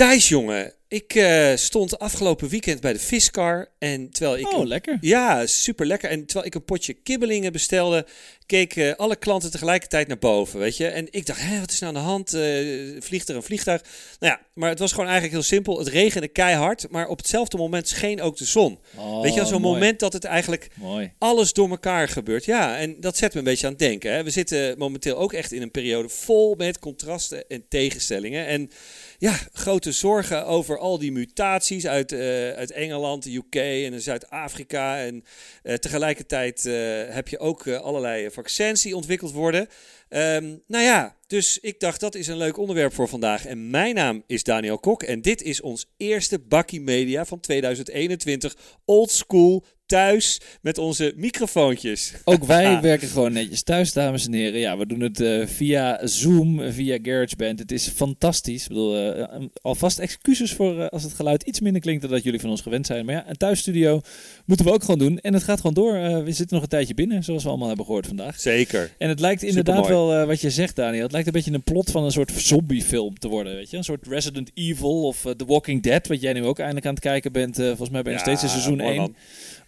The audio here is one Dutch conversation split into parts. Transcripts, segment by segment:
Thijs, jongen. Ik eh, stond afgelopen weekend bij de Fiskar. En terwijl ik. Oh, lekker. Ja, super lekker. En terwijl ik een potje kibbelingen bestelde, keken alle klanten tegelijkertijd naar boven. Weet je? En ik dacht, hé, wat is nou aan de hand? Uh, vliegt er een vliegtuig? Nou ja, maar het was gewoon eigenlijk heel simpel. Het regende keihard, maar op hetzelfde moment scheen ook de zon. Oh, weet je, zo'n moment dat het eigenlijk Mooi. alles door elkaar gebeurt. Ja, en dat zet me een beetje aan het denken. Hè. We zitten momenteel ook echt in een periode vol met contrasten en tegenstellingen. En ja, grote zorgen over al die mutaties uit, eh, uit Engeland, de UK en Zuid-Afrika. En eh, tegelijkertijd heb je ook allerlei vaccins ontwikkeld worden. Ehm, nou ja, dus ik dacht dat is een leuk onderwerp voor vandaag. En mijn naam is Daniel Kok en dit is ons eerste Bakkie Media van 2021. Old school, thuis met onze microfoontjes. Ook wij werken gewoon netjes thuis, dames en heren. Ja, we doen het uh, via Zoom, via GarageBand. Het is fantastisch. Ik bedoel, uh, alvast excuses voor uh, als het geluid iets minder klinkt dan dat jullie van ons gewend zijn. Maar ja, een thuisstudio moeten we ook gewoon doen. En het gaat gewoon door. we zitten nog een tijdje binnen, zoals we allemaal hebben gehoord vandaag. Zeker. En het lijkt inderdaad wel, wat je zegt Daniel, het lijkt een beetje een plot van een soort zombiefilm te worden. Weet je? Een soort Resident Evil of The Walking Dead, wat jij nu ook eindelijk aan het kijken bent. volgens mij ben je ja, steeds in seizoen 1.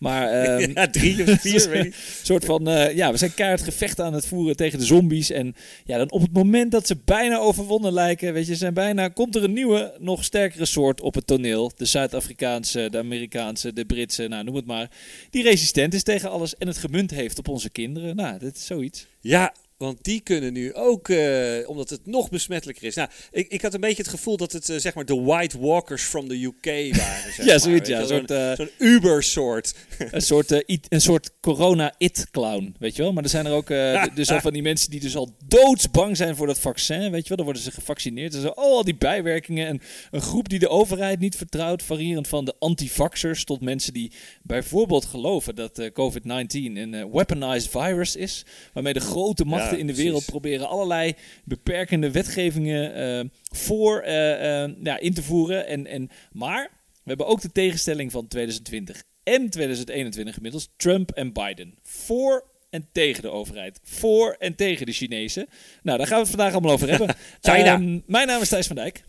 Maar um, ja, drie of vier, weet Een soort van, uh, ja, we zijn keihard gevechten aan het voeren tegen de zombies. En ja, dan op het moment dat ze bijna overwonnen lijken, weet je, zijn bijna, komt er een nieuwe, nog sterkere soort op het toneel. De Zuid-Afrikaanse, de Amerikaanse, de Britse, nou noem het maar. Die resistent is tegen alles en het gemunt heeft op onze kinderen. Nou, dit is zoiets. Ja, want die kunnen nu ook, uh, omdat het nog besmettelijker is. Nou, ik, ik had een beetje het gevoel dat het uh, zeg maar de White Walkers from the UK waren. Zeg ja, zoiets. Ja, zo'n uh, zo Uber-soort. een soort, it, een soort corona-it-clown, weet je wel. Maar er zijn er ook dus al van die mensen die dus al doodsbang zijn voor dat vaccin, weet je wel. Dan worden ze gevaccineerd. Dus, oh, al die bijwerkingen. En een groep die de overheid niet vertrouwt, variërend van de antivaxers tot mensen die bijvoorbeeld geloven dat COVID-19 een weaponized virus is. Waarmee de grote machten in de wereld precies. proberen allerlei beperkende wetgevingen uh, voor uh, uh, ja, in te voeren. En, en, maar we hebben ook de tegenstelling van 2020 en 2021 inmiddels. Trump en Biden. Voor en tegen de overheid. Voor en tegen de Chinezen. Nou, daar gaan we het vandaag allemaal over hebben. China. Um, mijn naam is Thijs van Dijk.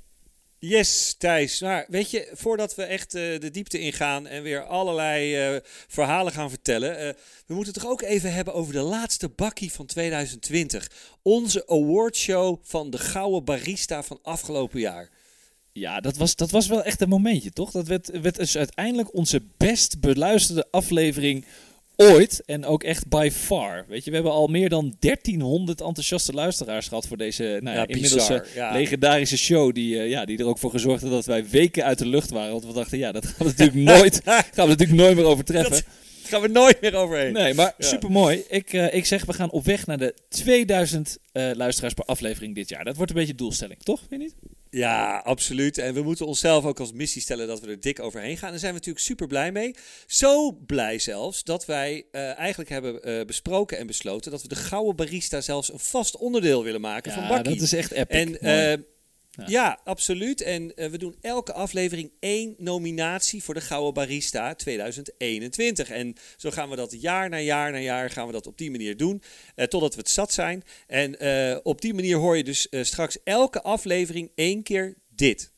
Yes, Thijs. Nou, weet je, voordat we echt uh, de diepte ingaan en weer allerlei uh, verhalen gaan vertellen, uh, we moeten toch ook even hebben over de laatste bakkie van 2020. Onze awardshow van de Gouden Barista van afgelopen jaar. Ja, dat was, dat was wel echt een momentje, toch? Dat werd, werd dus uiteindelijk onze best beluisterde aflevering ooit en ook echt by far. Weet je, we hebben al meer dan 1300 enthousiaste luisteraars gehad voor deze nou ja, ja, inmiddels uh, ja. legendarische show. Die, uh, ja, die er ook voor gezorgd heeft dat wij weken uit de lucht waren. Want we dachten, ja, dat gaan we natuurlijk nooit, gaan we natuurlijk nooit meer overtreffen. Dat gaan we nooit meer overheen. Nee, maar super mooi. Ik, uh, ik zeg, we gaan op weg naar de 2000 luisteraars per aflevering dit jaar. Dat wordt een beetje doelstelling, toch? Weet je niet? Ja, absoluut. En we moeten onszelf ook als missie stellen dat we er dik overheen gaan. Daar zijn we natuurlijk super blij mee. Zo blij zelfs dat wij uh, eigenlijk hebben uh, besproken en besloten dat we de Gouden Barista zelfs een vast onderdeel willen maken ja, van Bakkie. dat is echt epic. En ja. ja. absoluut. En uh, we doen elke aflevering één nominatie voor de Gouden Barista 2021. En zo gaan we dat jaar na jaar na jaar gaan we dat op die manier doen. Uh, totdat we het zat zijn. En uh, op die manier hoor je dus straks elke aflevering één keer dit.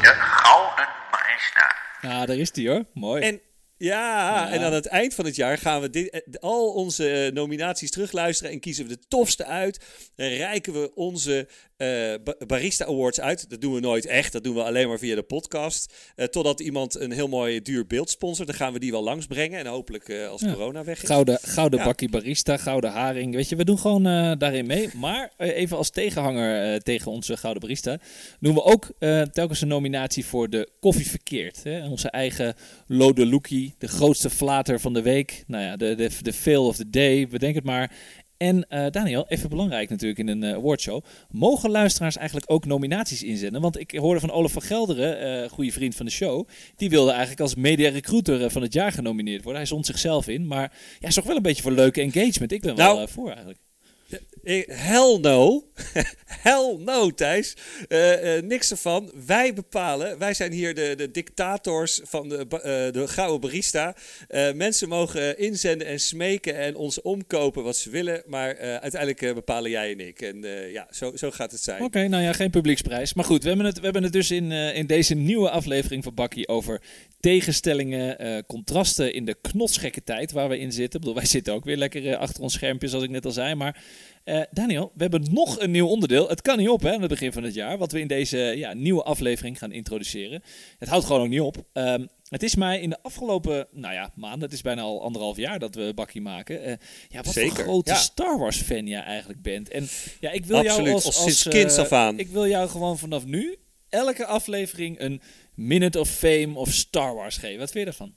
De Gouden Barista. Ja, daar is die hoor. Mooi. En ja, en aan het eind van het jaar gaan we dit, al onze nominaties terugluisteren en kiezen we de tofste uit. En reiken we onze uh, Barista Awards uit. Dat doen we nooit echt, dat doen we alleen maar via de podcast. Uh, totdat iemand een heel mooi duur beeld sponsort. Dan gaan we die wel langsbrengen en hopelijk uh, als ja. corona weg is. Gouden, gouden ja. bakkie barista, gouden haring. Weet je, we doen gewoon daarin mee. Maar even als tegenhanger tegen onze gouden barista doen we ook telkens een nominatie voor de koffie verkeerd. Hè? Onze eigen Lode Lookie, de grootste flater van de week. Nou ja, de, de, de fail of the day, bedenk het maar. En uh, Daniel, even belangrijk natuurlijk in een uh, awardshow. Mogen luisteraars eigenlijk ook nominaties inzenden? Want ik hoorde van Olaf van Gelderen, uh, goede vriend van de show. Die wilde eigenlijk als media recruiter van het jaar genomineerd worden. Hij zond zichzelf in. Maar ja, toch wel een beetje voor leuke engagement. Ik ben nou, wel voor eigenlijk. Eh, Hell no. Hell no, Thijs. Eh, eh, niks ervan. Wij bepalen. Wij zijn hier de, de dictators van de, eh, de Gouden Barista. Eh, mensen mogen inzenden en smeken en ons omkopen wat ze willen. Maar eh, uiteindelijk eh, bepalen jij en ik. En eh, ja, zo, zo gaat het zijn. Oké, nou ja, geen publieksprijs. Maar goed, we hebben het, we hebben het dus in, eh, in deze nieuwe aflevering van Bakkie over tegenstellingen, eh, contrasten in de knotsgekke tijd waar we in zitten. Ik bedoel, wij zitten ook weer lekker eh, achter ons schermpje, zoals ik net al zei. Maar eh, Daniel, we hebben nog een nieuw onderdeel. Het kan niet op, hè, aan het begin van het jaar. Wat we in deze ja, nieuwe aflevering gaan introduceren. Het houdt gewoon ook niet op. Ehm, het is mij in de afgelopen, nou ja, maanden, het is bijna al anderhalf jaar dat we Bakkie maken. ja, wat Zeker, voor grote ja. Star Wars fan jij eigenlijk bent. En ja, ik wil Absoluut, jou als, als eh, af aan. Ik wil jou gewoon vanaf nu elke aflevering een minute of fame of Star Wars geven. Wat vind je daarvan?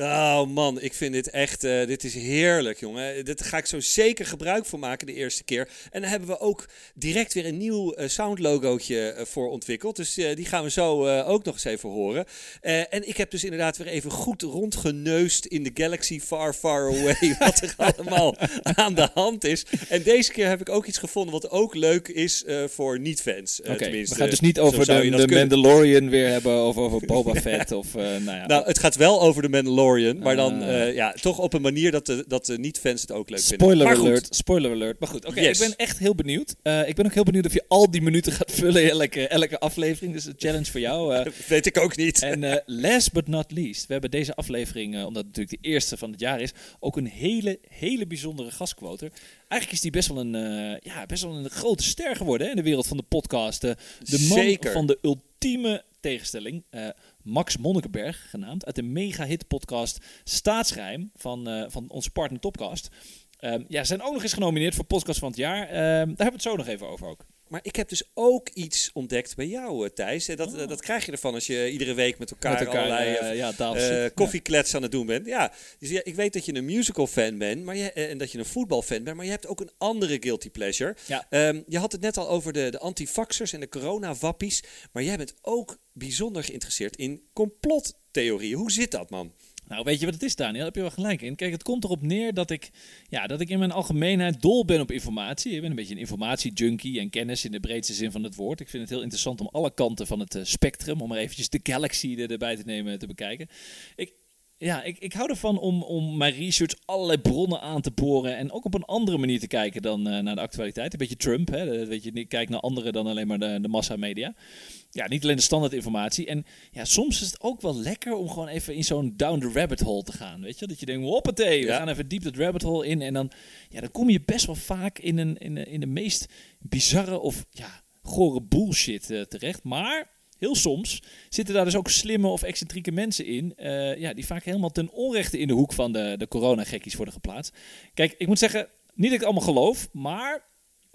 Oh man, ik vind dit echt, eh, dit is heerlijk jongen. Dit ga ik zo zeker gebruik van maken de eerste keer. En dan hebben we ook direct weer een nieuw eh, soundlogootje eh, voor ontwikkeld. Dus die gaan we zo ook nog eens even horen. En ik heb dus inderdaad weer even goed rondgeneust in de galaxy far, far away. wat er allemaal aan de hand is. En deze keer heb ik ook iets gevonden wat ook leuk is voor niet-fans. eh, Oké, we tenminste, gaan dus niet over de, de kunnen- Mandalorian weer hebben of over Boba Fett of nou ja. Nou, het gaat wel over de Mandalorian, maar dan Ah. eh, ja, toch op een manier dat de, dat de niet-fans het ook leuk vinden. Spoiler alert, spoiler alert. Maar goed, oké, Yes. ik ben echt heel benieuwd. Eh, ik ben ook heel benieuwd of je al die minuten gaat vullen in elke, elke aflevering. Dus een challenge voor jou. eh. weet ik ook niet. En eh, last but not least, we hebben deze aflevering, eh, omdat het natuurlijk de eerste van het jaar is, ook een hele, hele bijzondere gastquoter. Eigenlijk is die best wel een, eh, ja, best wel een grote ster geworden hè, in de wereld van de podcast. De man Zeker. van de ultieme tegenstelling, eh, Max Monnikenberg genaamd, uit de mega-hit podcast Staatsgeheim van, eh, van onze partner Topcast. Ehm, ja, zijn ook nog eens genomineerd voor podcast van het jaar. Ehm, daar hebben we het zo nog even over ook. Maar ik heb dus ook iets ontdekt bij jou, eh, Thijs. En dat, eh, dat krijg je ervan als je iedere week met elkaar, Met elkaar allerlei eh, eh, ja, eh, koffieklets aan het doen bent. Ja, dus ja, ik weet dat je een musical fan bent maar je, eh, en dat je een voetbalfan bent, maar je hebt ook een andere guilty pleasure. Ja. Ehm, je had het net al over de, de antivaxers en de coronawappies, maar jij bent ook bijzonder geïnteresseerd in complottheorieën. Hoe zit dat, man? Nou, weet je wat het is, Daniel? Daar heb je wel gelijk in. Kijk, het komt erop neer dat ik, ja, dat ik in mijn algemeenheid dol ben op informatie. Ik ben een beetje een informatiejunkie en kennis in de breedste zin van het woord. Ik vind het heel interessant om alle kanten van het eh, spectrum, om maar eventjes de galaxy er- erbij te nemen, te bekijken. Ik, ja, ik, ik hou ervan om, om mijn research allerlei bronnen aan te boren en ook op een andere manier te kijken dan eh, naar de actualiteit. Een beetje Trump, hè? Dat Weet je, niet kijkt naar anderen dan alleen maar de, de massamedia. Ja, niet alleen de standaard informatie. En ja, soms is het ook wel lekker om gewoon even in zo'n down the rabbit hole te gaan. Weet je, dat je denkt, hoppatee, we Ja. gaan even diep dat rabbit hole in. En dan, ja, dan kom je best wel vaak in, een, in, de, in de meest bizarre of ja, gore bullshit eh, terecht. Maar heel soms zitten daar dus ook slimme of excentrieke mensen in. eh, ja, die vaak helemaal ten onrechte in de hoek van de, de corona-gekkies worden geplaatst. Kijk, ik moet zeggen, niet dat ik het allemaal geloof, maar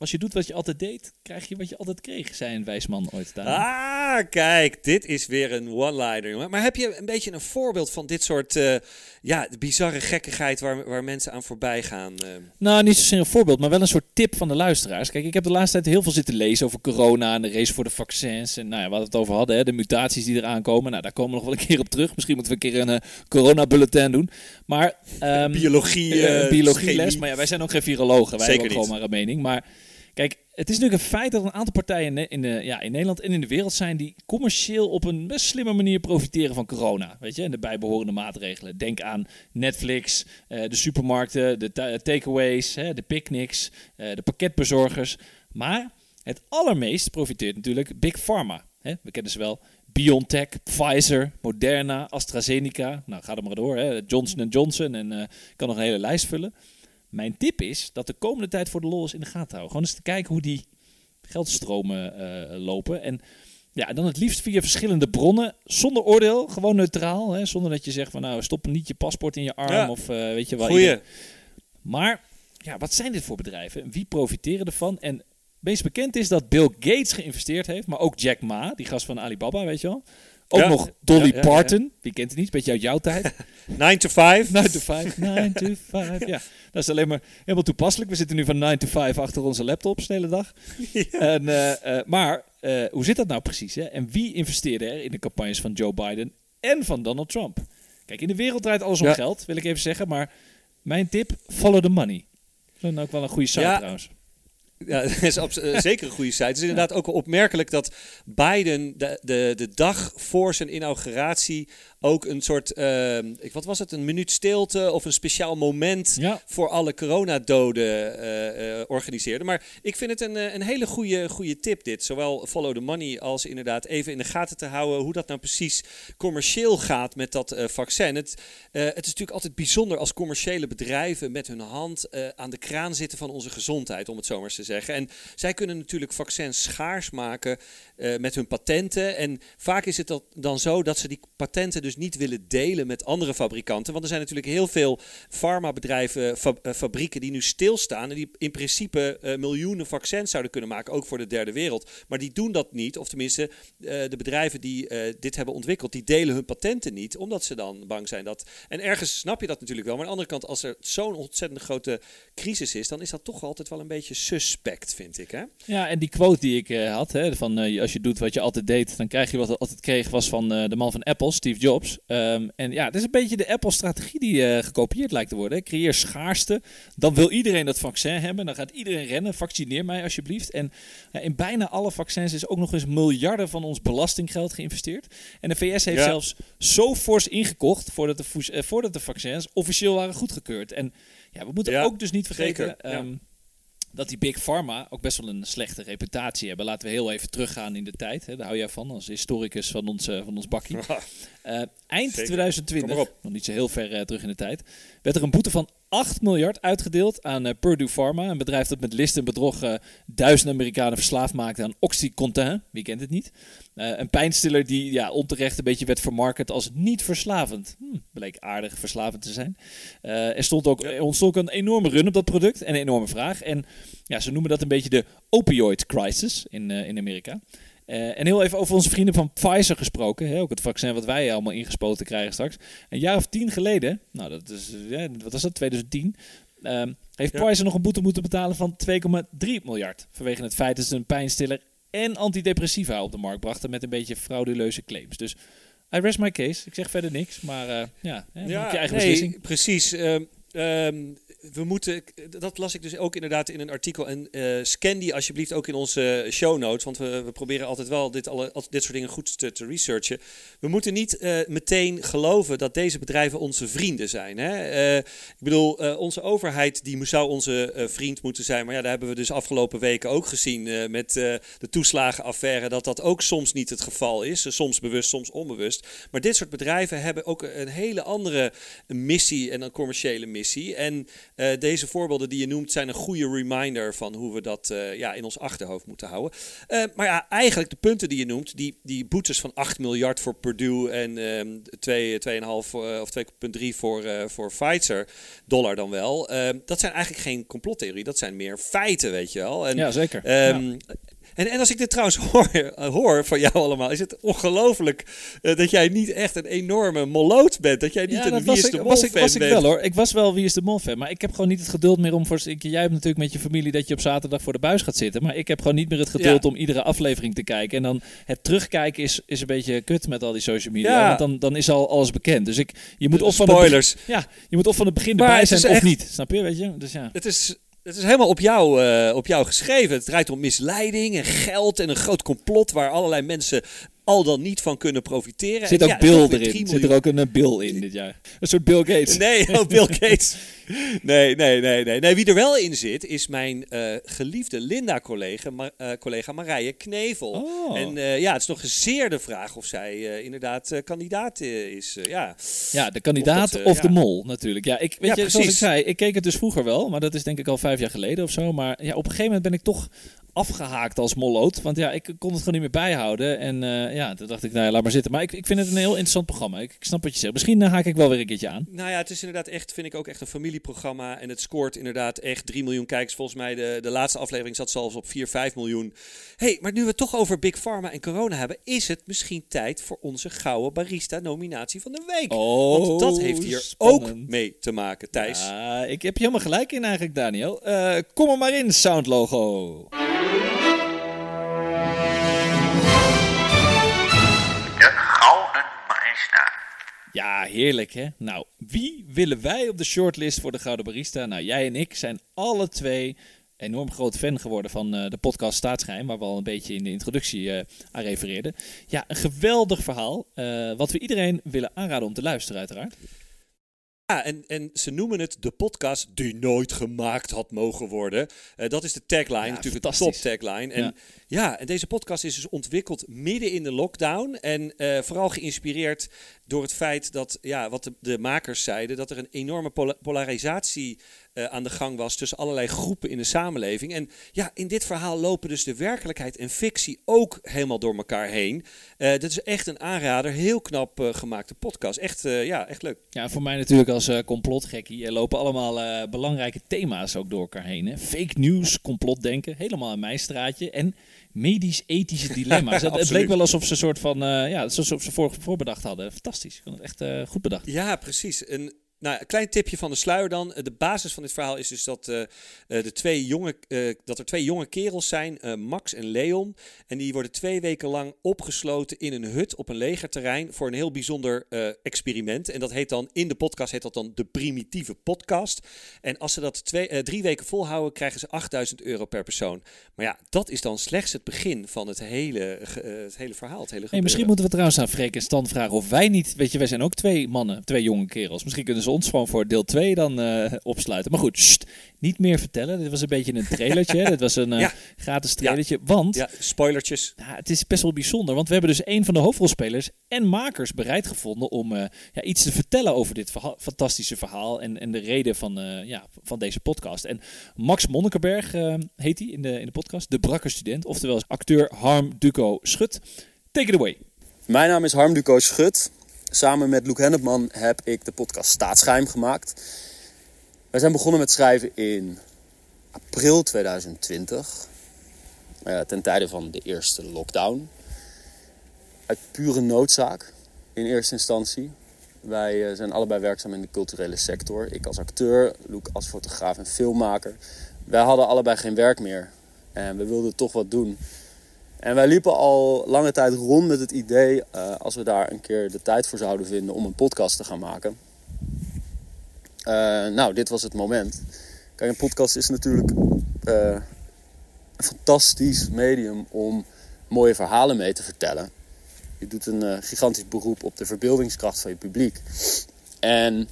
als je doet wat je altijd deed, krijg je wat je altijd kreeg, zei een wijsman ooit. Daniel. Ah, kijk, dit is weer een one-liner, jongen. Maar heb je een beetje een voorbeeld van dit soort eh, ja, bizarre gekkigheid waar, waar mensen aan voorbij gaan? eh? Nou, niet zozeer een voorbeeld, maar wel een soort tip van de luisteraars. Kijk, ik heb de laatste tijd heel veel zitten lezen over corona en de race voor de vaccins. En nou ja, waar we het over hadden, hè, de mutaties die eraan komen. Nou, daar komen we nog wel een keer op terug. Misschien moeten we een keer een eh, corona-bulletin doen. Maar, ehm, Biologie, biologieles. chemie. Maar ja, wij zijn ook geen virologen. Wij Zeker hebben ook gewoon niet. maar een mening. Maar kijk, het is natuurlijk een feit dat een aantal partijen in, de- ja, in Nederland en in de wereld zijn die commercieel op een best slimme manier profiteren van corona. Weet je, en de bijbehorende maatregelen. Denk aan Netflix, eh, de supermarkten, de ta- takeaways, hè, de picknicks, eh, de pakketbezorgers. Maar het allermeest profiteert natuurlijk Big Pharma. Hè? We kennen ze wel. BioNTech, Pfizer, Moderna, AstraZeneca. Nou, ga er maar door. Hè? Johnson Johnson en eh, ik kan nog een hele lijst vullen. Mijn tip is dat de komende tijd voor de lol eens in de gaten houden. Gewoon eens te kijken hoe die geldstromen eh, lopen. En ja, dan het liefst via verschillende bronnen, zonder oordeel, gewoon neutraal. Hè? Zonder dat je zegt van nou, stop niet je paspoort in je arm Ja. of eh, weet je wel. Goeie. ieder- Maar ja, wat zijn dit voor bedrijven? Wie profiteren ervan? En meest bekend is dat Bill Gates geïnvesteerd heeft, maar ook Jack Ma, die gast van Alibaba, weet je wel. Ook Ja. nog Dolly Ja, ja, ja. Parton, wie kent het niet, beetje uit jouw tijd. 9 to 5. 9 to 5, 9 to 5. Ja, dat is alleen maar helemaal toepasselijk. We zitten nu van 9 to 5 achter onze laptops de hele dag. En, eh, eh, maar eh, hoe zit dat nou precies? Hè? En wie investeerde er in de campagnes van Joe Biden en van Donald Trump? Kijk, in de wereld draait alles om geld, wil ik even zeggen. Maar mijn tip, follow the money. Dan ook wel een goede site trouwens. Ja, dat is eh, zeker een goede site. Het is inderdaad ook opmerkelijk dat Biden de, de, de dag voor zijn inauguratie ook een soort, ik- wat was het, een minuut stilte of een speciaal moment Ja. voor alle coronadoden eh, organiseerde. Maar ik vind het een, een hele goede, goede tip dit. Zowel follow the money als inderdaad even in de gaten te houden hoe dat nou precies commercieel gaat met dat vaccin. Het, het is natuurlijk altijd bijzonder als commerciële bedrijven met hun hand aan de kraan zitten van onze gezondheid, om het zo maar eens te zeggen. En zij kunnen natuurlijk vaccins schaars maken met hun patenten. En vaak is het dat dan zo dat ze die patenten dus niet willen delen met andere fabrikanten. Want er zijn natuurlijk heel veel farmabedrijven, fa- eh, fabrieken die nu stilstaan. En die in principe eh, miljoenen vaccins zouden kunnen maken, ook voor de derde wereld. Maar die doen dat niet. Of tenminste, eh, de bedrijven die eh, dit hebben ontwikkeld, die delen hun patenten niet. Omdat ze dan bang zijn dat. En ergens snap je dat natuurlijk wel. Maar aan de andere kant, als er zo'n ontzettend grote crisis is, dan is dat toch altijd wel een beetje suspect, vind ik. Hè? Ja, en die quote die ik eh, had, hè, van eh, als je doet wat je altijd deed, dan krijg je wat je altijd kreeg, was van eh, de man van Apple, Steve Jobs. Ehm, en ja, het is een beetje de Apple-strategie die eh, gekopieerd lijkt te worden. hè. Creëer schaarste, dan wil iedereen dat vaccin hebben, dan gaat iedereen rennen, vaccineer mij alsjeblieft. En ja, in bijna alle vaccins is ook nog eens miljarden van ons belastinggeld geïnvesteerd. En de VS heeft Ja. zelfs zo fors ingekocht voordat de, eh, voordat de vaccins officieel waren goedgekeurd. En ja, we moeten Ja, ook dus niet vergeten... zeker, ja. Dat die Big Pharma ook best wel een slechte reputatie hebben. Laten we heel even teruggaan in de tijd. Hè. Daar hou jij van als historicus van ons, eh, van ons bakkie. Eh, eind Zeker. 2020, Kom maar op. nog niet zo heel ver eh, terug in de tijd, werd er een boete van 8 miljard uitgedeeld aan eh, Purdue Pharma. Een bedrijf dat met list en bedrog eh, duizenden Amerikanen verslaafd maakte aan Oxycontin. Wie kent het niet? Eh, een pijnstiller die ja, onterecht een beetje werd vermarkt als niet verslavend. Hm, bleek aardig verslavend te zijn. Er stond ook, ontstond ook een enorme run op dat product en een enorme vraag. En ja, ze noemen dat een beetje de opioid crisis in, in Amerika. Eh, en heel even over onze vrienden van Pfizer gesproken. Hè, ook het vaccin wat wij allemaal ingespoten krijgen straks. Een jaar of tien geleden, nou dat is, ja, wat was dat, 2010... ehm, heeft Ja. Pfizer nog een boete moeten betalen van 2,3 miljard. Vanwege het feit dat ze een pijnstiller en antidepressiva op de markt brachten met een beetje frauduleuze claims. Dus I rest my case. Ik zeg verder niks, maar eh, ja, hè, je eigen nee, beslissing. precies. Ehm, we moeten, dat las ik dus ook inderdaad in een artikel. En eh, scan die alsjeblieft ook in onze show notes. Want we, we proberen altijd wel dit, alle, al- dit soort dingen goed te, te researchen. We moeten niet eh, meteen geloven dat deze bedrijven onze vrienden zijn. Hè? Eh, ik bedoel, onze overheid die zou onze vriend moeten zijn. Maar ja, daar hebben we dus afgelopen weken ook gezien met de toeslagenaffaire. Dat dat ook soms niet het geval is. Soms bewust, soms onbewust. Maar dit soort bedrijven hebben ook een hele andere missie en een commerciële missie. En eh, deze voorbeelden die je noemt zijn een goede reminder van hoe we dat eh, ja, in ons achterhoofd moeten houden. Eh, maar ja, eigenlijk de punten die je noemt, die, die boetes van 8 miljard voor Purdue en ehm 2, 2,5 eh, of 2,3 voor, voor Pfizer, dollar dan wel. ehm, dat zijn eigenlijk geen complottheorie, dat zijn meer feiten, weet je wel. En, Ja, zeker. Ehm, Ja. En, en als ik dit trouwens hoor, hoor van jou allemaal, is het ongelooflijk eh, dat jij niet echt een enorme moloot bent. Dat jij niet Ja, een Wie was is ik, de Mol was ik, fan was ik bent. wel hoor. Ik was wel Wie is de Mol fan. Maar ik heb gewoon niet het geduld meer om voor... ik- Jij hebt natuurlijk met je familie dat je op zaterdag voor de buis gaat zitten. Maar ik heb gewoon niet meer het geduld Ja. om iedere aflevering te kijken. En dan het terugkijken is, is een beetje kut met al die social media. Ja. Want dan, dan is al alles bekend. Dus ik, je moet of van het, spoilers. ja, je moet of van het begin Maar erbij zijn is of echt- niet. Snap je? Weet je? Dus ja. Het is, het is helemaal op jou, eh, op jou geschreven. Het draait om misleiding en geld en een groot complot waar allerlei mensen al dan niet van kunnen profiteren. Er zit ook ja, Bill erin. 3 Zit er ook een eh, Bill in dit jaar. Een soort Bill Gates. Nee, oh, Bill Gates. Nee, nee, nee, nee, nee. Wie er wel in zit, is mijn eh, geliefde Linda-collega Ma- eh, collega Marije Knevel. Oh. En ja, het is nog zeer de vraag of zij inderdaad kandidaat is. ja. Ja, de kandidaat Of dat, of, de mol natuurlijk. Ja, ik, weet Ja, je, zoals ik precies. zei, ik keek het dus vroeger wel, maar dat is denk ik al vijf jaar geleden of zo. Maar ja, op een gegeven moment ben ik toch afgehaakt als molloot. Want ja, ik kon het gewoon niet meer bijhouden. En eh, ja, toen dacht ik, nou ja, laat maar zitten. Maar ik, ik vind het een heel interessant programma. Ik, ik snap wat je zegt. Misschien eh, haak ik wel weer een keertje aan. Nou ja, het is inderdaad echt, vind ik ook echt een familieprogramma. En het scoort inderdaad echt 3 miljoen kijkers. Volgens mij de, de laatste aflevering zat zelfs op 4, 5 miljoen. hey, maar nu we het toch over Big Pharma en corona hebben, is het misschien tijd voor onze gouden barista nominatie van de week. Oh, Want dat heeft hier ook mee te maken, Thijs. Ja, ik heb je helemaal gelijk in eigenlijk, Daniel. Eh, kom er maar in, soundlogo. Ja, heerlijk hè. Nou, wie willen wij op de shortlist voor de Gouden Barista? Nou, jij en ik zijn alle twee enorm groot fan geworden van eh, de podcast Staatsgeheim, waar we al een beetje in de introductie uh, aan refereerden. Ja, een geweldig verhaal, uh, wat we iedereen willen aanraden om te luisteren uiteraard. Ja, en, en ze noemen het de podcast die nooit gemaakt had mogen worden. Uh, dat is de tagline, Ja, natuurlijk de top tagline. En Ja. ja. en deze podcast is dus ontwikkeld midden in de lockdown. En eh, vooral geïnspireerd door het feit dat, ja, wat de, de makers zeiden, dat er een enorme pola- polarisatie eh, aan de gang was tussen allerlei groepen in de samenleving. En ja, in dit verhaal lopen dus de werkelijkheid en fictie ook helemaal door elkaar heen. Eh dit is echt een aanrader, heel knap eh, gemaakte podcast. Echt, ja, echt leuk. Ja, voor mij natuurlijk als complotgekkie. Er lopen allemaal belangrijke thema's ook door elkaar heen. Hè? Fake news, complotdenken, helemaal in mijn straatje. En medisch-ethische dilemma's. het, het Absoluut. leek wel alsof ze een soort van, ja, alsof ze voor, voorbedacht hadden. Fantastisch. Ik vond het echt goed bedacht. Ja, precies. Een, nou, een klein tipje van de sluier dan. De basis van dit verhaal is dus dat, eh, eh, de twee jonge, eh, dat er twee jonge kerels zijn, eh, Max en Leon. En die worden twee weken lang opgesloten in een hut op een legerterrein voor een heel bijzonder eh, experiment. En dat heet dan, in de podcast heet dat dan de primitieve podcast. En als ze dat twee, eh, drie weken volhouden, krijgen ze 8000 euro per persoon. Maar ja, dat is dan slechts het begin van het hele, eh, het hele verhaal. Het hele Hey, misschien moeten we trouwens aan Freek en Stan vragen of wij niet... Weet je, wij zijn ook twee mannen, twee jonge kerels. Misschien kunnen ze ons gewoon voor deel 2 dan eh, opsluiten. Maar goed, sst, niet meer vertellen. Dit was een beetje een trailertje. hè. Dit was een eh, Ja. gratis trailertje. Want Ja, spoilertjes. Ja, het is best wel bijzonder, want we hebben dus een van de hoofdrolspelers en makers bereid gevonden om eh, ja, iets te vertellen over dit verha- fantastische verhaal en, en de reden van, eh, ja, van deze podcast. En Max Monnikenberg eh, heet hij in de, in de podcast, de brakke student, oftewel acteur Harm Duco Schut. Take it away. Mijn naam is Harm Duco Schut. Samen met Luc Hennepman heb ik de podcast Staatsgeheim gemaakt. Wij zijn begonnen met schrijven in april 2020. eh, ten tijde van de eerste lockdown. Uit pure noodzaak in eerste instantie. Wij eh, zijn allebei werkzaam in de culturele sector. Ik als acteur, Luc als fotograaf en filmmaker. Wij hadden allebei geen werk meer. En we wilden toch wat doen. En wij liepen al lange tijd rond met het idee, eh, als we daar een keer de tijd voor zouden vinden om een podcast te gaan maken. Eh, nou, dit was het moment. Kijk, een podcast is natuurlijk eh, een fantastisch medium om mooie verhalen mee te vertellen. Je doet een gigantisch beroep op de verbeeldingskracht van je publiek. En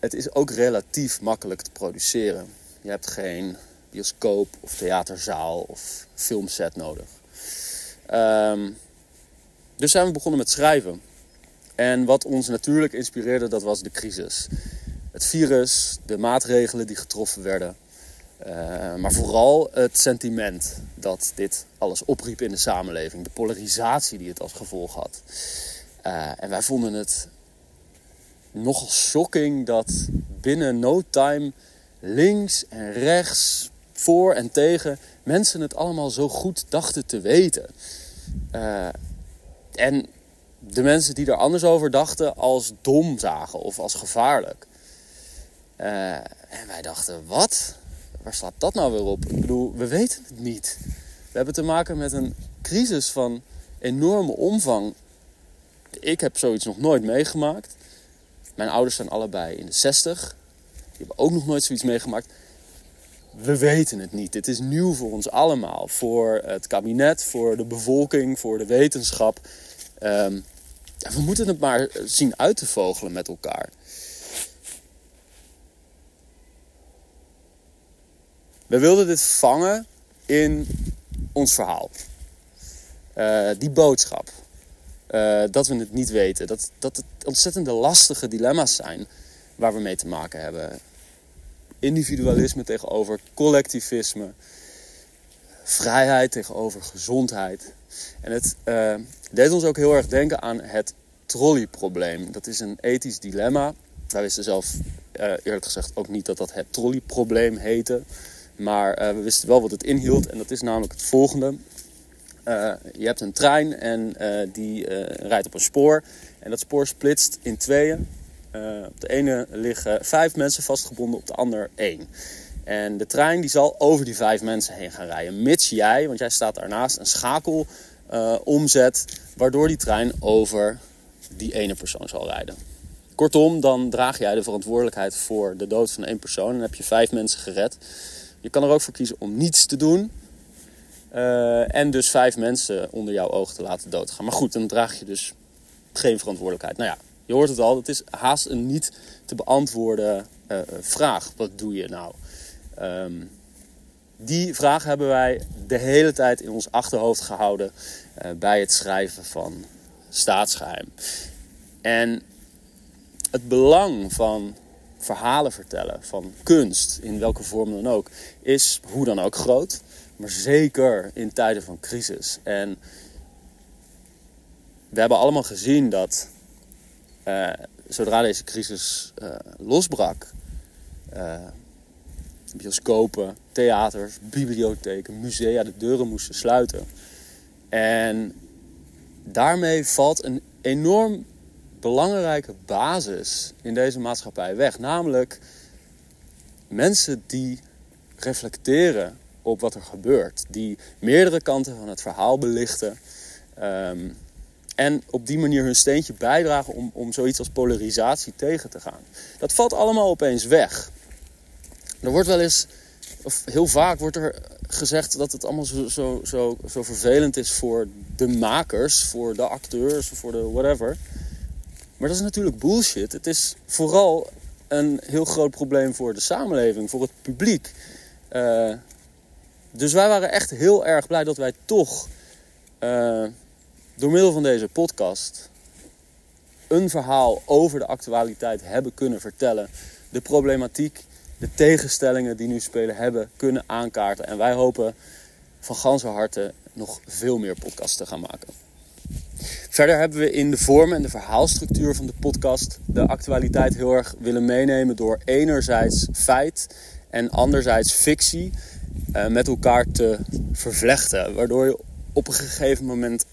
het is ook relatief makkelijk te produceren. Je hebt geen bioscoop of theaterzaal of filmset nodig. Ehm, dus zijn we begonnen met schrijven. En wat ons natuurlijk inspireerde, dat was de crisis. Het virus, de maatregelen die getroffen werden. Eh, maar vooral het sentiment dat dit alles opriep in de samenleving. De polarisatie die het als gevolg had. Eh, en wij vonden het nogal shocking dat binnen no time links en rechts, voor en tegen, mensen het allemaal zo goed dachten te weten. Eh, en de mensen die er anders over dachten als dom zagen of als gevaarlijk. Eh, en wij dachten, wat? Waar slaat dat nou weer op? Ik bedoel, we weten het niet. We hebben te maken met een crisis van enorme omvang. Ik heb zoiets nog nooit meegemaakt. Mijn ouders zijn allebei in de 60. Die hebben ook nog nooit zoiets meegemaakt. We weten het niet. Dit is nieuw voor ons allemaal. Voor het kabinet, voor de bevolking, voor de wetenschap. Ehm, we moeten het maar zien uit te vogelen met elkaar. We wilden dit vangen in ons verhaal. Eh, die boodschap. Eh, dat we het niet weten. Dat, dat het ontzettende lastige dilemma's zijn waar we mee te maken hebben. Individualisme tegenover collectivisme. Vrijheid tegenover gezondheid. En het eh, deed ons ook heel erg denken aan het trolleyprobleem. Dat is een ethisch dilemma. Wij wisten zelf eh, eerlijk gezegd ook niet dat dat het trolleyprobleem heette. Maar eh, we wisten wel wat het inhield. En dat is namelijk het volgende. Je hebt een trein en die rijdt op een spoor. En dat spoor splitst in tweeën. Eh, op de ene liggen vijf mensen vastgebonden, op de ander één. En de trein die zal over die vijf mensen heen gaan rijden. Mits jij, want jij staat daarnaast, een schakel eh, omzet, waardoor die trein over die ene persoon zal rijden. Kortom, dan draag jij de verantwoordelijkheid voor de dood van één persoon en heb je vijf mensen gered. Je kan er ook voor kiezen om niets te doen eh, en dus vijf mensen onder jouw oog te laten doodgaan. Maar goed, dan draag je dus geen verantwoordelijkheid. Nou ja, je hoort het al, het is haast een niet te beantwoorden eh, vraag. Wat doe je nou? Ehm, die vraag hebben wij de hele tijd in ons achterhoofd gehouden eh, bij het schrijven van staatsgeheim. En het belang van verhalen vertellen, van kunst, in welke vorm dan ook, is hoe dan ook groot. Maar zeker in tijden van crisis. En we hebben allemaal gezien dat uh, zodra deze crisis uh, losbrak, uh, bioscopen, theaters, bibliotheken, musea de deuren moesten sluiten. En daarmee valt een enorm belangrijke basis in deze maatschappij weg. Namelijk mensen die reflecteren op wat er gebeurt. Die meerdere kanten van het verhaal belichten. Um, en op die manier hun steentje bijdragen om, om zoiets als polarisatie tegen te gaan. Dat valt allemaal opeens weg. Er wordt wel eens, of heel vaak wordt er gezegd dat het allemaal zo, zo, zo, zo vervelend is voor de makers, voor de acteurs, voor de whatever. Maar dat is natuurlijk bullshit. Het is vooral een heel groot probleem voor de samenleving, voor het publiek. Uh, dus wij waren echt heel erg blij dat wij toch uh, door middel van deze podcast een verhaal over de actualiteit hebben kunnen vertellen. De problematiek, de tegenstellingen die nu spelen hebben kunnen aankaarten. En wij hopen van ganse harte nog veel meer podcasts te gaan maken. Verder hebben we in de vorm en de verhaalstructuur van de podcast de actualiteit heel erg willen meenemen door enerzijds feit en anderzijds fictie uh, met elkaar te vervlechten. Waardoor je op een gegeven moment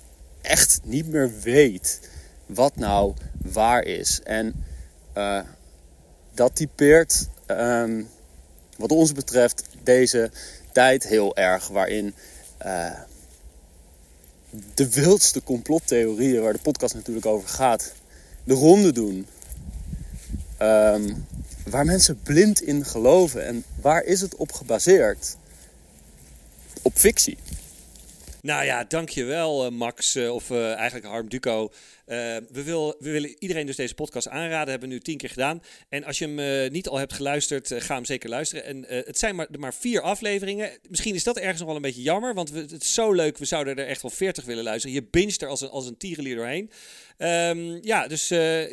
echt niet meer weet wat nou waar is. En uh, dat typeert, um, wat ons betreft, deze tijd heel erg. Waarin uh, de wildste complottheorieën, waar de podcast natuurlijk over gaat, de ronde doen. Um, waar mensen blind in geloven. En waar is het op gebaseerd? Op fictie. Nou ja, dankjewel uh, Max, uh, of uh, eigenlijk Harm Duco. we, wil, we willen iedereen dus deze podcast aanraden, hebben we nu tien keer gedaan. En als je hem niet al hebt geluisterd, ga hem zeker luisteren. En het zijn maar, maar vier afleveringen. Misschien is dat ergens nog wel een beetje jammer, want we, het is zo leuk. We zouden er echt wel veertig willen luisteren. Je binget er als een, als een tierenlier doorheen. Um, ja, dus,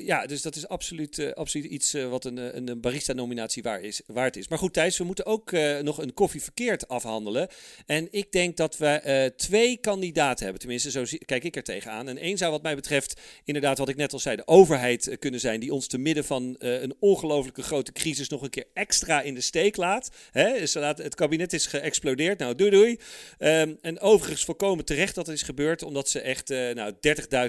ja, dus dat is absoluut, absoluut iets wat een, een barista-nominatie waar is, waard is. Maar goed, Thijs, we moeten ook nog een koffie verkeerd afhandelen. En ik denk dat we twee kandidaten hebben. Tenminste, zo kijk ik er tegenaan. En één zou wat mij betreft, inderdaad wat ik net al zei, de overheid kunnen zijn... die ons te midden van een ongelooflijke grote crisis nog een keer extra in de steek laat. Hè? Het kabinet is geëxplodeerd. Nou, doei doei. Um, en overigens volkomen terecht dat het is gebeurd, omdat ze echt nou,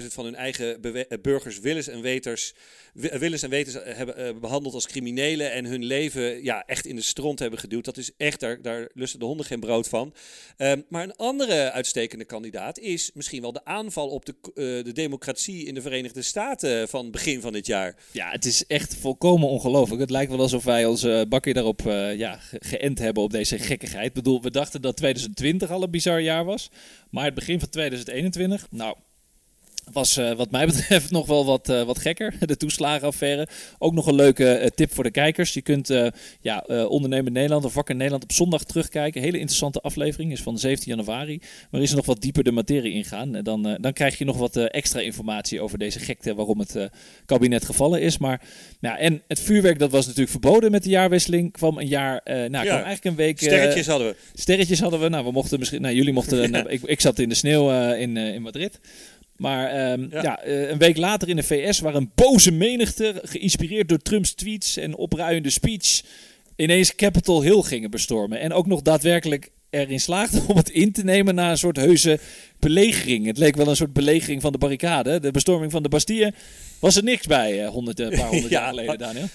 30.000 van hun eigen burgers willens en weters, willens en wetens hebben behandeld als criminelen en hun leven ja, echt in de stront hebben geduwd. Dat is echt, daar, daar lusten de honden geen brood van. Um, maar een andere uitstekende kandidaat is misschien wel de aanval op de, uh, de democratie in de Verenigde Staten van begin van dit jaar. Ja, het is echt volkomen ongelooflijk. Het lijkt wel alsof wij onze bakje daarop uh, ja, geënt hebben op deze gekkigheid. Ik bedoel, we dachten dat 2020 al een bizar jaar was. Maar het begin van 2021, nou, was uh, wat mij betreft nog wel wat, uh, wat gekker, de toeslagenaffaire. Ook nog een leuke uh, tip voor de kijkers. Je kunt ja, Ondernemen Nederland of Wakker Nederland op zondag terugkijken. Hele interessante aflevering, is van 17 januari. Waarin ze nog wat dieper de materie ingaan. En dan, dan krijg je nog wat extra informatie over deze gekte waarom het kabinet gevallen is. Maar, nou, en het vuurwerk dat was natuurlijk verboden met de jaarwisseling. Kwam een jaar, nou ja. kwam eigenlijk een week... sterretjes hadden we. Sterretjes hadden we. Nou, we mochten misschien... Nou, jullie mochten... ja. ik, ik zat in de sneeuw in, in Madrid. Maar um, ja. ja uh, een week later in de VS waar een boze menigte, geïnspireerd door Trumps tweets en opruiende speech, ineens Capitol Hill gingen bestormen. En ook nog daadwerkelijk erin slaagden om het in te nemen na een soort heuse belegering. Het leek wel een soort belegering van de barricade. De bestorming van de Bastille was er niks bij, uh, honderd, een paar honderd ja, jaar geleden, Daniel.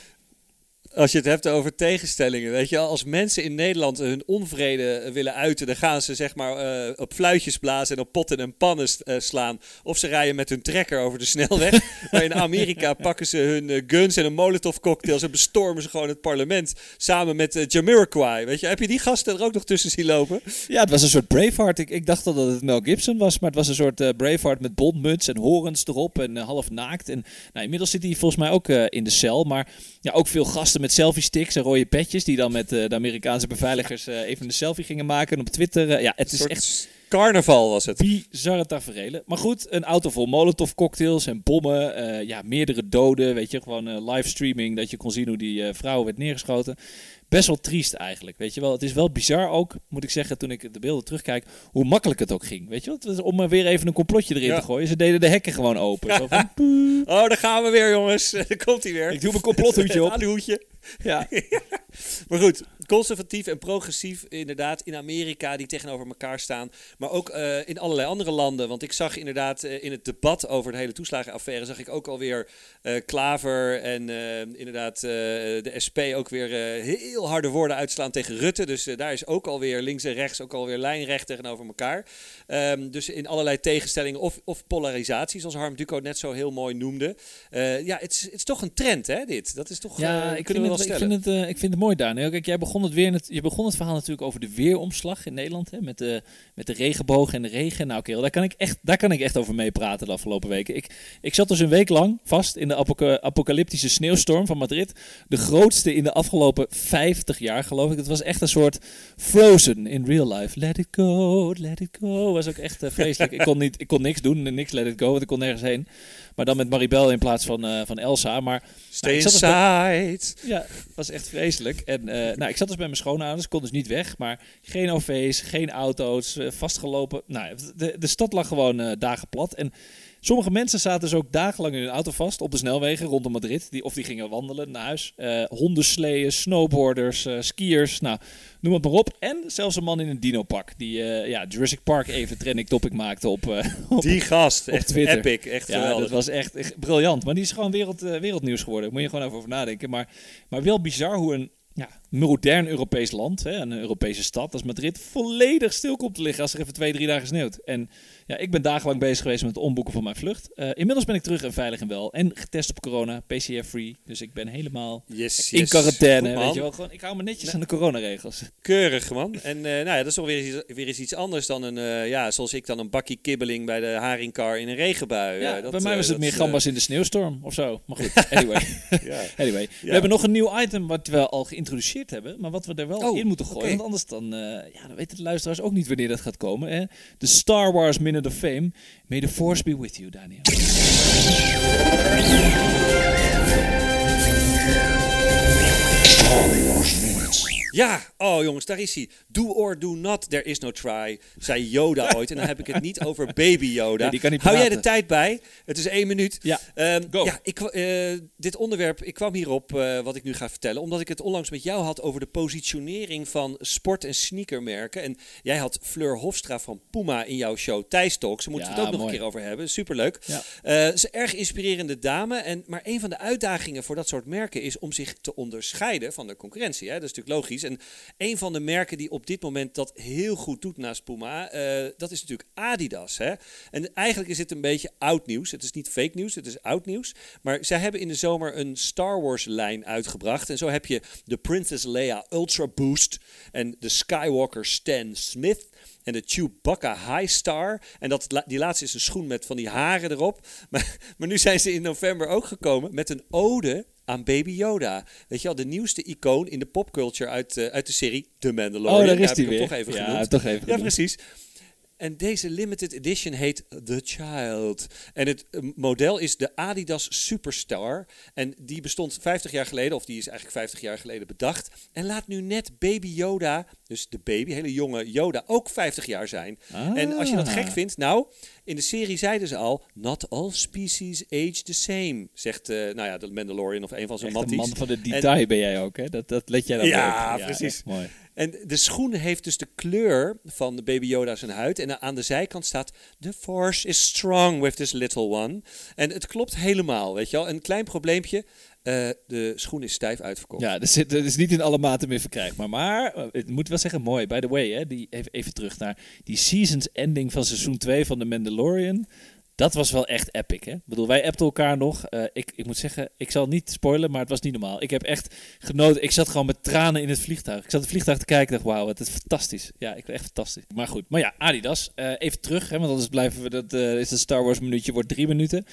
Als je het hebt over tegenstellingen, weet je als mensen in Nederland hun onvrede eh, willen uiten, dan gaan ze zeg maar eh, op fluitjes blazen en op potten en pannen eh, slaan. Of ze rijden met hun trekker over de snelweg. maar in Amerika pakken ze hun guns en een molotov cocktails en bestormen ze gewoon het parlement samen met Jamiroquai. Weet je, heb je die gasten er ook nog tussen zien lopen? Ja, het was een soort Braveheart. Ik, ik dacht al dat het Mel Gibson was, maar het was een soort eh, Braveheart met bondmuts en horens erop en half naakt. En nou, inmiddels zit hij volgens mij ook in de cel, maar ja, ook veel gasten met selfie sticks en rode petjes die dan met eh, de Amerikaanse beveiligers eh, even een selfie gingen maken op Twitter. Eh, ja, het Een is echt carnaval was het. bizarre tafereelen. Maar goed, een auto vol molotov cocktails en bommen. ja, meerdere doden. Weet je, gewoon eh, livestreaming. Dat je kon zien hoe die eh, vrouw werd neergeschoten. Best wel triest eigenlijk. Weet je wel, het is wel bizar ook, moet ik zeggen, toen ik de beelden terugkijk, hoe makkelijk het ook ging. Weet je wel, Het was om er weer even een complotje erin Ja. te gooien. Ze deden de hekken gewoon open. Zo van, Oh, daar gaan we weer, jongens. Daar komt hij weer. ik doe mijn complothoedje op. Ja. Maar goed, conservatief en progressief inderdaad in Amerika die tegenover elkaar staan. Maar ook eh, in allerlei andere landen. Want ik zag inderdaad eh, in het debat over de hele toeslagenaffaire... zag ik ook alweer eh Klaver en inderdaad de SP ook weer heel harde woorden uitslaan tegen Rutte. Dus daar is ook alweer links en rechts ook alweer lijnrecht tegenover elkaar. Ehm, dus in allerlei tegenstellingen of, of polarisatie, zoals Harm Duco net zo heel mooi noemde. Ja, het is, het is toch een trend, hè, dit? Dat is toch, Ja, ik, kunnen vind we het, wel ik, vind het, eh, ik vind het mooi, Daniel. Kijk, jij begon het, weer het, je begon het verhaal natuurlijk over de weeromslag in Nederland. Hè, met, de, met de regenboog en de regen. Nou, kerel, daar kan ik echt, daar kan ik echt over meepraten de afgelopen weken. Ik, ik zat dus een week lang vast in de apoca- apocalyptische sneeuwstorm van Madrid. De grootste in de afgelopen 50 jaar, geloof ik. Het was echt een soort Frozen in real life. Let it go, let it go. Was ook echt eh, vreselijk. ik, kon niet, ik kon niks doen en niks let it go, want ik kon nergens heen. Maar dan met Maribel in plaats van, eh, van Elsa. Maar Stay dus inside. ja, was echt vreselijk. En eh, nou, ik zat dus bij mijn schoonouders, kon dus niet weg. Maar geen OV's, geen auto's, eh, vastgelopen. Nou, de, de stad lag gewoon eh, dagen plat. En sommige mensen zaten dus ook dagenlang in hun auto vast op de snelwegen rondom Madrid. Die, of die gingen wandelen naar huis. Eh hondensleeën, snowboarders, eh, skiers, nou, noem het maar op. En zelfs een man in een dino-pak die eh, ja, Jurassic Park even trending topic maakte op, op Die gast, op echt Twitter. epic, echt ja, geweldig. dat was echt, echt briljant. Maar die is gewoon wereld, wereldnieuws geworden. Daar moet je gewoon even over nadenken. Maar, maar wel bizar hoe een ja, modern Europees land, hè, een Europese stad als Madrid, volledig stil komt te liggen als er even twee, drie dagen sneeuwt. En ja, ik ben dagenlang bezig geweest met het omboeken van mijn vlucht. Eh, inmiddels ben ik terug en veilig en wel. En getest op corona, PCR-free. Dus ik ben helemaal Yes, in yes. quarantaine. Goed. Weet je wel. Gewoon, ik hou me netjes aan de coronaregels. Keurig, man. En eh, nou ja, dat is toch weer, iets- weer eens iets anders dan een, eh, ja, zoals ik dan een bakje kibbeling bij de haringkar in een regenbui. Ja, Eh, dat, bij mij eh, was het meer gambas in de sneeuwstorm of zo. Maar goed, anyway. eh, ja. Anyway, we hebben nog een nieuw item wat we al geïntroduceerd hebben, maar wat we er wel Oh, in moeten gooien. Want anders dan, eh, ja, dan weten de luisteraars ook niet wanneer dat gaat komen. Hè? De Star Wars Minute of Fame. May the Force be with you, Daniel. Ja, oh jongens, daar is hij. Do or do not, there is no try, zei Yoda ooit. En dan heb ik het niet over baby Yoda. Nee, die kan niet Hou jij de tijd bij? Het is één minuut. Ja, Ehm, go. ja ik, eh, dit onderwerp, ik kwam hierop eh, wat ik nu ga vertellen, omdat ik het onlangs met jou had over de positionering van sport- en sneakermerken. En jij had Fleur Hofstra van Puma in jouw show Thijs Talks. Daar moeten we het ook nog een keer over hebben. Superleuk. Ja. Eh, ze is een erg inspirerende dame. En, maar een van de uitdagingen voor dat soort merken is om zich te onderscheiden van de concurrentie. Hè? Dat is natuurlijk logisch. En een van de merken die op dit moment dat heel goed doet naast Puma, eh, dat is natuurlijk Adidas. Hè? En eigenlijk is dit een beetje oud nieuws. Het is niet fake nieuws, het is oud nieuws. Maar zij hebben in de zomer een Star Wars lijn uitgebracht. En zo heb je de Princess Leia Ultra Boost en de Skywalker Stan Smith. En de Chewbacca High Star. En dat, die laatste is een schoen met van die haren erop. Maar, maar nu zijn ze in november ook gekomen met een ode aan Baby Yoda. Weet je wel, de nieuwste icoon in de popculture uit, eh, uit de serie The Mandalorian. Oh, daar is hij hem weer. toch even ja, genoemd. toch even Ja, genoemd. precies. En deze limited edition heet The Child. En het eh, model is de Adidas Superstar. En die bestond 50 jaar geleden, of die is eigenlijk 50 jaar geleden bedacht. En laat nu net Baby Yoda, dus de baby, hele jonge Yoda, ook 50 jaar zijn. En als je dat Ah. gek vindt, nou, in de serie zeiden ze al: Not all species age the same. Zegt, eh, nou ja, de Mandalorian of een van zijn Echt een matties. man van de detail ben jij ook, hè? Dat, dat let jij dan Ja, op. precies. echt mooi. En de schoen heeft dus de kleur van de baby Yoda zijn huid. En aan de zijkant staat: The force is strong with this little one. En het klopt helemaal, weet je wel. Een klein probleempje. Eh, de schoen is stijf uitverkocht. Ja, dat is, is niet in alle maten meer verkrijgbaar. Maar eh, het moet wel zeggen, mooi. By the way, hè, die, even, even terug naar die seasons ending van seizoen 2 van The Mandalorian. Dat was wel echt epic, hè? Ik bedoel, wij appten elkaar nog. Eh, ik, ik moet zeggen, ik zal niet spoilen, maar het was niet normaal. Ik heb echt genoten. Ik zat gewoon met tranen in het vliegtuig. Ik zat het vliegtuig te kijken en dacht, wauw, het is fantastisch. Ja, ik echt fantastisch. Maar goed, maar ja, Adidas. eh, even terug, hè, want anders blijven we, dat eh, is het Star Wars minuutje, wordt drie minuten.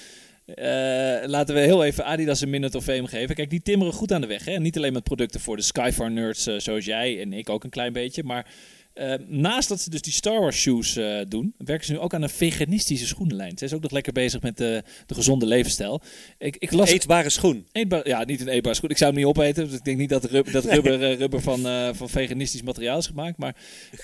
Laten we heel even Adidas een minute of fame geven. Kijk, die timmeren goed aan de weg. Hè? Niet alleen met producten voor de Skyfar nerds zoals jij en ik ook een klein beetje. Maar eh, naast dat ze dus die Star Wars shoes eh, doen, werken ze nu ook aan een veganistische schoenenlijn. Ze is ook nog lekker bezig met de, de gezonde levensstijl. Ik, ik las Eetbare schoen. Eetbaar, ja, niet een eetbaar schoen. Ik zou hem niet opeten. Dus ik denk niet dat, rub, dat rubber, eh, rubber van, eh, van veganistisch materiaal is gemaakt. Maar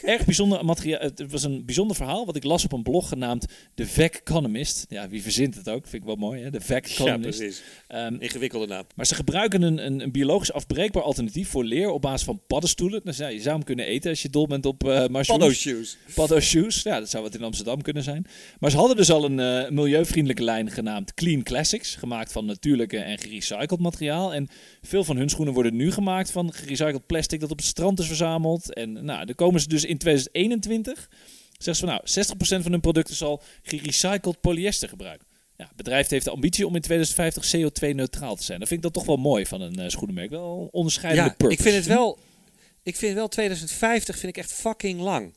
erg bijzonder materiaal. Het was een bijzonder verhaal wat ik las op een blog genaamd The Veg Economist. Ja, wie verzint het ook? Vind ik wel mooi, hè? Veg Ja, Economist. precies. Ehm, Ingewikkelde naam. maar ze gebruiken een, een, een biologisch afbreekbaar alternatief voor leer op basis van paddenstoelen. Dus ja, je zou hem kunnen eten als je dol bent op eh mushrooms. Paddo shoes. Paddo shoes. Ja, dat zou wat in Amsterdam kunnen zijn. Maar ze hadden dus al een eh, milieuvriendelijke lijn genaamd Clean Classics. Gemaakt van natuurlijke en gerecycled materiaal. En veel van hun schoenen worden nu gemaakt van gerecycled plastic dat op het strand is verzameld. En nou, dan komen ze dus in 2021. Zeggen ze van nou, 60% van hun producten zal gerecycled polyester gebruiken. Ja, het bedrijf heeft de ambitie om in 2050 CO2-neutraal te zijn. Dat vind ik dat toch wel mooi van een eh, schoenenmerk. Wel onderscheidende Ja, purpose. ik vind het wel. Ik vind wel 2050 vind ik echt fucking lang.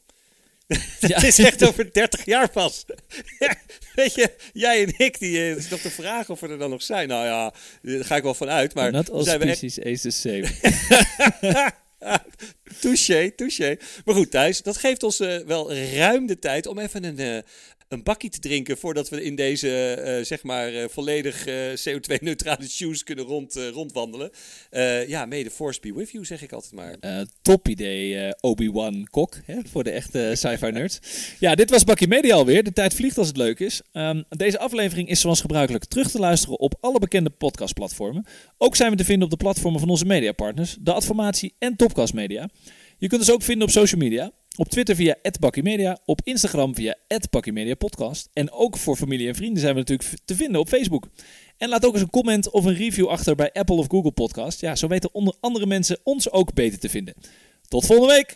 Ja. Het is echt over 30 jaar pas. Weet je, jij en ik, die, eh, het is nog de vraag of we er dan nog zijn. Nou ja, daar ga ik wel van uit. Maar Not all zijn we echt- the same. touché, touché. Maar goed, Thijs, dat geeft ons eh, wel ruim de tijd om even een, eh, een bakkie te drinken voordat we in deze, eh, zeg maar, volledig eh, CO2-neutrale shoes kunnen rond, rondwandelen. Ja, the force be with you, zeg ik altijd maar. Top idee, Obi-Wan Kok, hè, voor de echte sci-fi nerds. Ja, dit was Bakkie Media alweer. De tijd vliegt als het leuk is. Ehm, deze aflevering is zoals gebruikelijk terug te luisteren op alle bekende podcastplatformen. Ook zijn we te vinden op de platformen van onze mediapartners, de Adformatie en Topcast Media. Je kunt ons ook vinden op social media. Op Twitter via @bakkiemedia, op Instagram via @bakkiemediapodcast en ook voor familie en vrienden zijn we natuurlijk te vinden op Facebook. En laat ook eens een comment of een review achter bij Apple of Google Podcast. Ja, zo weten onder andere mensen ons ook beter te vinden. Tot volgende week!